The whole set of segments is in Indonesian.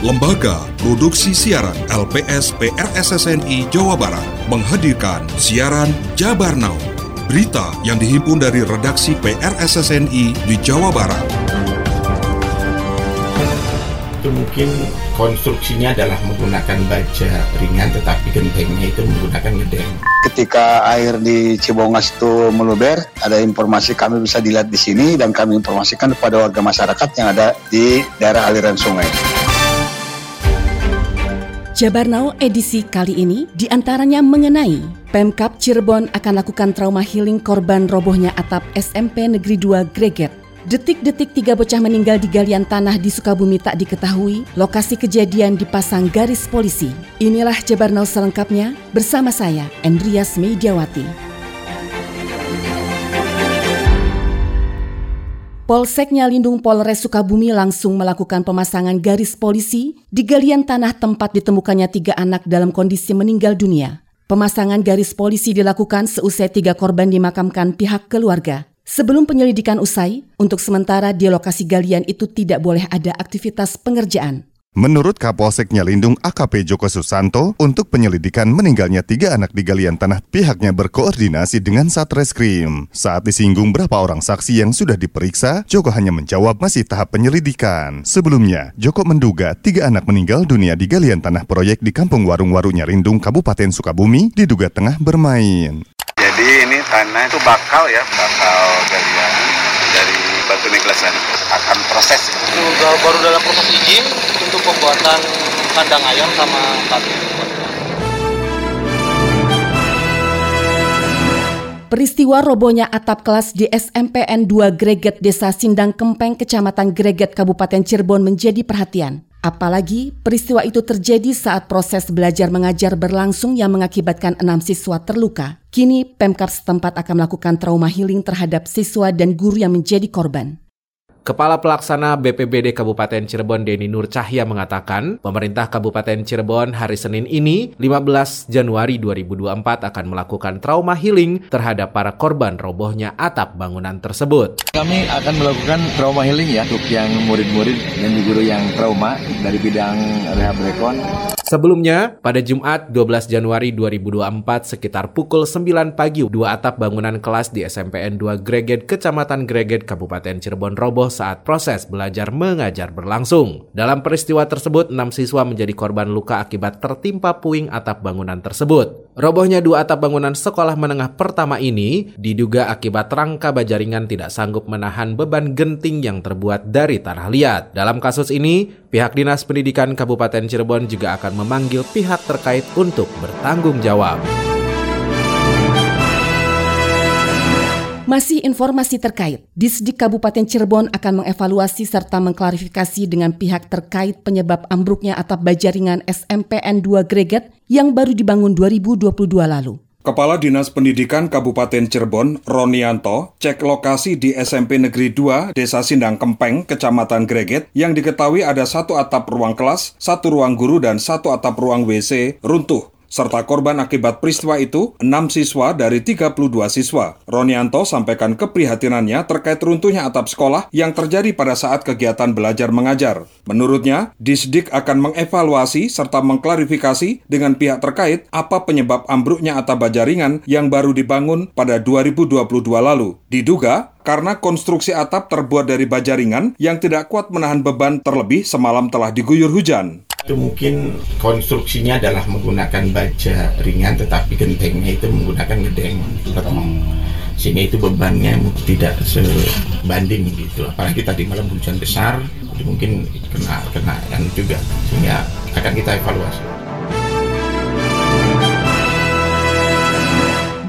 Lembaga Produksi Siaran LPS PRSSNI Jawa Barat menghadirkan siaran Jabar Now. Berita yang dihimpun dari redaksi PRSSNI di Jawa Barat. Itu mungkin konstruksinya adalah menggunakan baja ringan tetapi gentengnya itu menggunakan gedeng. Ketika air di Cibongas itu meluber, ada informasi kami bisa dilihat di sini dan kami informasikan kepada warga masyarakat yang ada di daerah aliran sungai. Jabar Now edisi kali ini di antaranya mengenai Pemkap Cirebon akan lakukan trauma healing korban robohnya atap SMP Negeri 2 Greget. Detik-detik tiga bocah meninggal di galian tanah di Sukabumi tak diketahui, lokasi kejadian dipasang garis polisi. Inilah Jabar Now selengkapnya bersama saya, Endrias Mediawati. Polseknya Lindung Polres Sukabumi langsung melakukan pemasangan garis polisi di galian tanah tempat ditemukannya tiga anak dalam kondisi meninggal dunia. Pemasangan garis polisi dilakukan seusai tiga korban dimakamkan pihak keluarga. Sebelum penyelidikan usai, untuk sementara di lokasi galian itu tidak boleh ada aktivitas pengerjaan. Menurut Kapolsek Nyalindung AKP Joko Susanto, untuk penyelidikan meninggalnya tiga anak di galian tanah, pihaknya berkoordinasi dengan Satreskrim. Saat disinggung berapa orang saksi yang sudah diperiksa, Joko hanya menjawab masih tahap penyelidikan. Sebelumnya, Joko menduga tiga anak meninggal dunia di galian tanah proyek di Kampung Warung-Waru Nyalindung, Kabupaten Sukabumi, diduga tengah bermain. Jadi ini tanah itu bakal ya, bakal galian dari batu neglasan akan proses. Sudah baru dalam proses izin untuk pembuatan kandang ayam sama batu. Peristiwa robohnya atap kelas di SMPN 2 Greget Desa Sindang Kempeng, Kecamatan Greget, Kabupaten Cirebon menjadi perhatian. Apalagi peristiwa itu terjadi saat proses belajar mengajar berlangsung yang mengakibatkan enam siswa terluka. Kini Pemkap setempat akan melakukan trauma healing terhadap siswa dan guru yang menjadi korban. Kepala Pelaksana BPBD Kabupaten Cirebon Deni Nur Cahya mengatakan, pemerintah Kabupaten Cirebon hari Senin ini, 15 Januari 2024 akan melakukan trauma healing terhadap para korban robohnya atap bangunan tersebut. Kami akan melakukan trauma healing ya untuk yang murid-murid dan guru yang trauma dari bidang rehab. Sebelumnya, pada Jumat 12 Januari 2024 sekitar pukul 9 pagi, dua atap bangunan kelas di SMPN 2 Greget, Kecamatan Greget, Kabupaten Cirebon roboh saat proses belajar mengajar berlangsung. Dalam peristiwa tersebut, enam siswa menjadi korban luka akibat tertimpa puing atap bangunan tersebut. Robohnya dua atap bangunan sekolah menengah pertama ini diduga akibat rangka baja ringan tidak sanggup menahan beban genting yang terbuat dari tanah liat. Dalam kasus ini, pihak Dinas Pendidikan Kabupaten Cirebon juga akan memanggil pihak terkait untuk bertanggung jawab. Masih informasi terkait, Disdik Kabupaten Cirebon akan mengevaluasi serta mengklarifikasi dengan pihak terkait penyebab ambruknya atap baja ringan SMPN 2 Greget yang baru dibangun 2022 lalu. Kepala Dinas Pendidikan Kabupaten Cirebon, Ronianto, cek lokasi di SMP Negeri 2, Desa Sindang Kempeng, Kecamatan Greget, yang diketahui ada satu atap ruang kelas, satu ruang guru, dan satu atap ruang WC runtuh serta korban akibat peristiwa itu 6 siswa dari 32 siswa. Ronianto sampaikan keprihatinannya terkait runtuhnya atap sekolah yang terjadi pada saat kegiatan belajar mengajar. Menurutnya, Disdik akan mengevaluasi serta mengklarifikasi dengan pihak terkait apa penyebab ambruknya atap baja ringan yang baru dibangun pada 2022 lalu. Diduga karena konstruksi atap terbuat dari baja ringan yang tidak kuat menahan beban terlebih semalam telah diguyur hujan. Itu mungkin konstruksinya adalah menggunakan baja ringan tetapi gentengnya itu menggunakan gedeng beton. Sehingga itu bebannya tidak sebanding gitu. Apalagi tadi malam hujan besar, jadi mungkin kena kenaan juga. Sehingga akan kita evaluasi.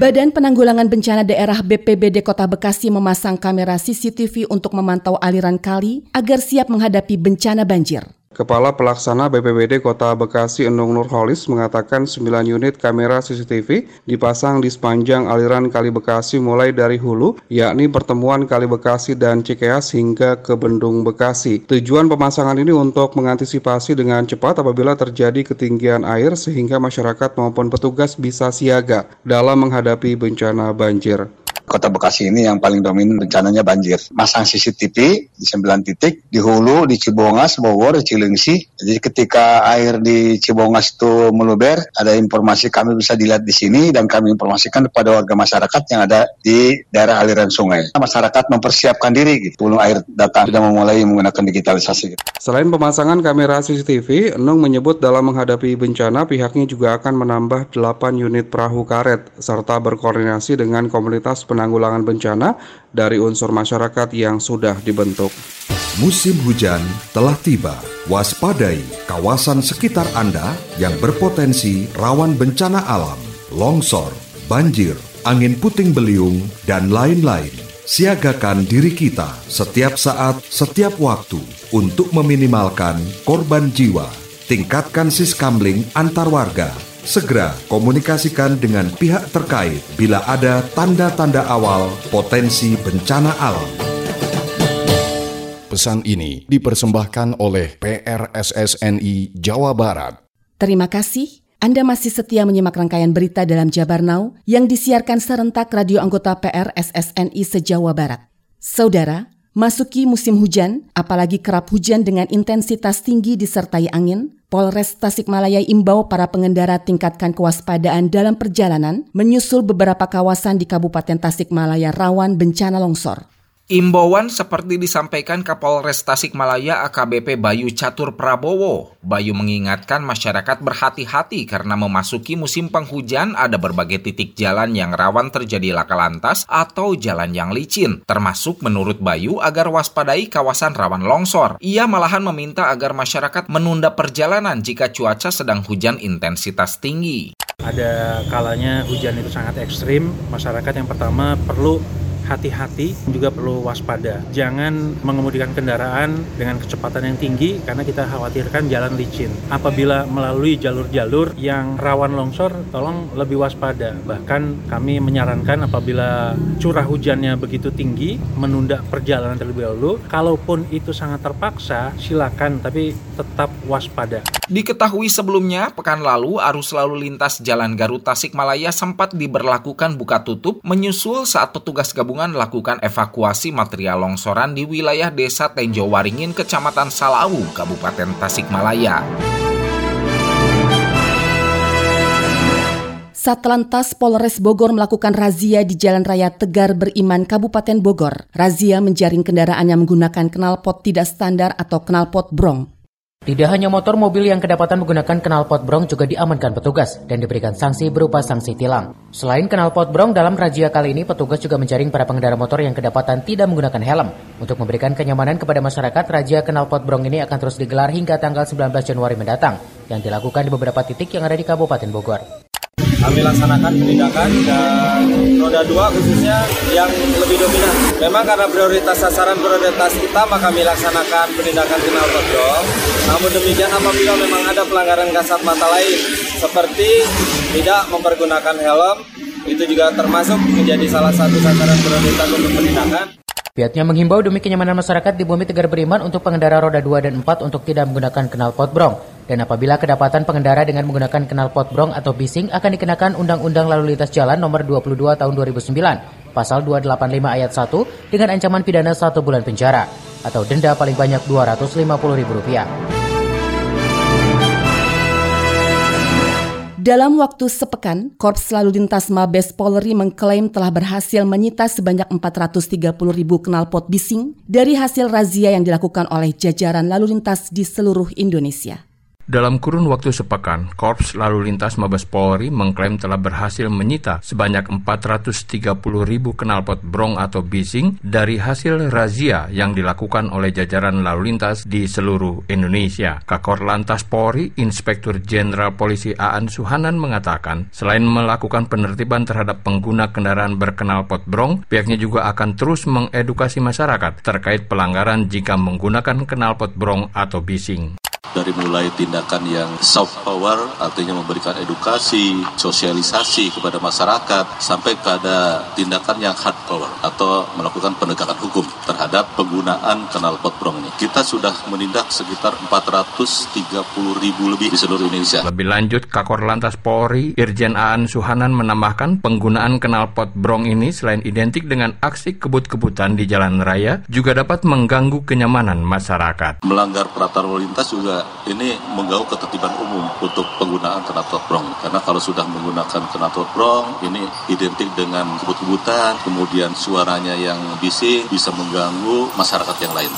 Badan Penanggulangan Bencana Daerah BPBD Kota Bekasi memasang kamera CCTV untuk memantau aliran kali agar siap menghadapi bencana banjir. Kepala Pelaksana BPBD Kota Bekasi Endung Nurholis mengatakan 9 unit kamera CCTV dipasang di sepanjang aliran Kali Bekasi mulai dari hulu, yakni pertemuan Kali Bekasi dan Cikeas hingga ke Bendung Bekasi. Tujuan pemasangan ini untuk mengantisipasi dengan cepat apabila terjadi ketinggian air sehingga masyarakat maupun petugas bisa siaga dalam menghadapi bencana banjir. Kota Bekasi ini yang paling dominan bencananya banjir. Masang CCTV di 9 titik, di Hulu, di Cibongas, Bogor, Cilengsi. Jadi ketika air di Cibongas itu meluber, ada informasi kami bisa dilihat di sini dan kami informasikan kepada warga masyarakat yang ada di daerah aliran sungai. Masyarakat mempersiapkan diri gitu. Sebelum air datang sudah memulai menggunakan digitalisasi. Selain pemasangan kamera CCTV, Enung menyebut dalam menghadapi bencana pihaknya juga akan menambah 8 unit perahu karet serta berkoordinasi dengan komunitas penanggulangan bencana dari unsur masyarakat yang sudah dibentuk. Musim hujan telah tiba. Waspadai kawasan sekitar Anda yang berpotensi rawan bencana alam, longsor, banjir, angin puting beliung, dan lain-lain. Siagakan diri kita setiap saat, setiap waktu untuk meminimalkan korban jiwa. Tingkatkan siskamling antar warga Segera komunikasikan dengan pihak terkait bila ada tanda-tanda awal potensi bencana alam. Pesan ini dipersembahkan oleh PRSSNI Jawa Barat. Terima kasih. Anda masih setia menyimak rangkaian berita dalam Jabar Now yang disiarkan serentak radio anggota PRSSNI se-Jawa Barat. Saudara, Masuki musim hujan, apalagi kerap hujan dengan intensitas tinggi disertai angin, Polres Tasikmalaya imbau para pengendara tingkatkan kewaspadaan dalam perjalanan menyusul beberapa kawasan di Kabupaten Tasikmalaya rawan bencana longsor. Imbauan seperti disampaikan Kapolres Tasikmalaya AKBP Bayu Catur Prabowo. Bayu mengingatkan masyarakat berhati-hati karena memasuki musim penghujan ada berbagai titik jalan yang rawan terjadi laka lantas atau jalan yang licin. Termasuk menurut Bayu agar waspadai kawasan rawan longsor. Ia malahan meminta agar masyarakat menunda perjalanan jika cuaca sedang hujan intensitas tinggi. Ada kalanya hujan itu sangat ekstrim, masyarakat yang pertama perlu hati-hati juga perlu waspada. Jangan mengemudikan kendaraan dengan kecepatan yang tinggi karena kita khawatirkan jalan licin. Apabila melalui jalur-jalur yang rawan longsor, tolong lebih waspada. Bahkan kami menyarankan apabila curah hujannya begitu tinggi, menunda perjalanan terlebih dahulu. Kalaupun itu sangat terpaksa, silakan tapi tetap waspada. Diketahui sebelumnya, pekan lalu arus lalu lintas Jalan Garut Tasikmalaya sempat diberlakukan buka tutup menyusul saat petugas gabungan lakukan evakuasi material longsoran di wilayah Desa Tenjo Waringin, Kecamatan Salawu, Kabupaten Tasikmalaya. Satlantas Polres Bogor melakukan razia di Jalan Raya Tegar Beriman, Kabupaten Bogor. Razia menjaring kendaraan yang menggunakan knalpot tidak standar atau knalpot brong. Tidak hanya motor mobil yang kedapatan menggunakan knalpot brong juga diamankan petugas dan diberikan sanksi berupa sanksi tilang. Selain knalpot brong, dalam razia kali ini petugas juga menjaring para pengendara motor yang kedapatan tidak menggunakan helm. Untuk memberikan kenyamanan kepada masyarakat, razia knalpot brong ini akan terus digelar hingga tanggal 19 Januari mendatang yang dilakukan di beberapa titik yang ada di Kabupaten Bogor kami laksanakan penindakan dan roda dua khususnya yang lebih dominan. Memang karena prioritas sasaran prioritas utama kami laksanakan penindakan kenal potbrong. Namun demikian apabila memang ada pelanggaran kasat mata lain seperti tidak mempergunakan helm itu juga termasuk menjadi salah satu sasaran prioritas untuk penindakan. Pihaknya menghimbau demi kenyamanan masyarakat di bumi Tegar Beriman untuk pengendara roda 2 dan 4 untuk tidak menggunakan kenal pot brong. Dan apabila kedapatan pengendara dengan menggunakan kenal pot brong atau bising akan dikenakan Undang-Undang Lalu Lintas Jalan nomor 22 tahun 2009 pasal 285 ayat 1 dengan ancaman pidana 1 bulan penjara atau denda paling banyak Rp250.000. Dalam waktu sepekan, Korps Lalu Lintas Mabes Polri mengklaim telah berhasil menyita sebanyak 430 ribu knalpot bising dari hasil razia yang dilakukan oleh jajaran lalu lintas di seluruh Indonesia. Dalam kurun waktu sepekan, Korps Lalu Lintas Mabes Polri mengklaim telah berhasil menyita sebanyak 430 ribu knalpot brong atau bising dari hasil razia yang dilakukan oleh jajaran lalu lintas di seluruh Indonesia. Kakor Lantas Polri, Inspektur Jenderal Polisi Aan Suhanan mengatakan, selain melakukan penertiban terhadap pengguna kendaraan berknalpot brong, pihaknya juga akan terus mengedukasi masyarakat terkait pelanggaran jika menggunakan knalpot brong atau bising. Dari mulai tindakan yang soft power, artinya memberikan edukasi, sosialisasi kepada masyarakat, sampai pada tindakan yang hard power atau melakukan penegakan hukum terhadap penggunaan knalpot brong ini. Kita sudah menindak sekitar 430 ribu lebih di seluruh Indonesia. Lebih lanjut, Kakor Lantas Polri, Irjen Aan Suhanan menambahkan penggunaan knalpot brong ini selain identik dengan aksi kebut-kebutan di jalan raya, juga dapat mengganggu kenyamanan masyarakat. Melanggar peraturan lalu lintas juga ini mengganggu ketertiban umum untuk penggunaan knalpot brong. Karena kalau sudah menggunakan knalpot brong, ini identik dengan kebut-kebutan, kemudian suaranya yang bising bisa mengganggu masyarakat yang lain.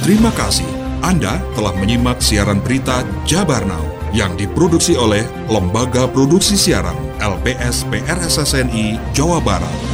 Terima kasih. Anda telah menyimak siaran berita Jabar Now yang diproduksi oleh Lembaga Produksi Siaran LPS PRSSNI Jawa Barat.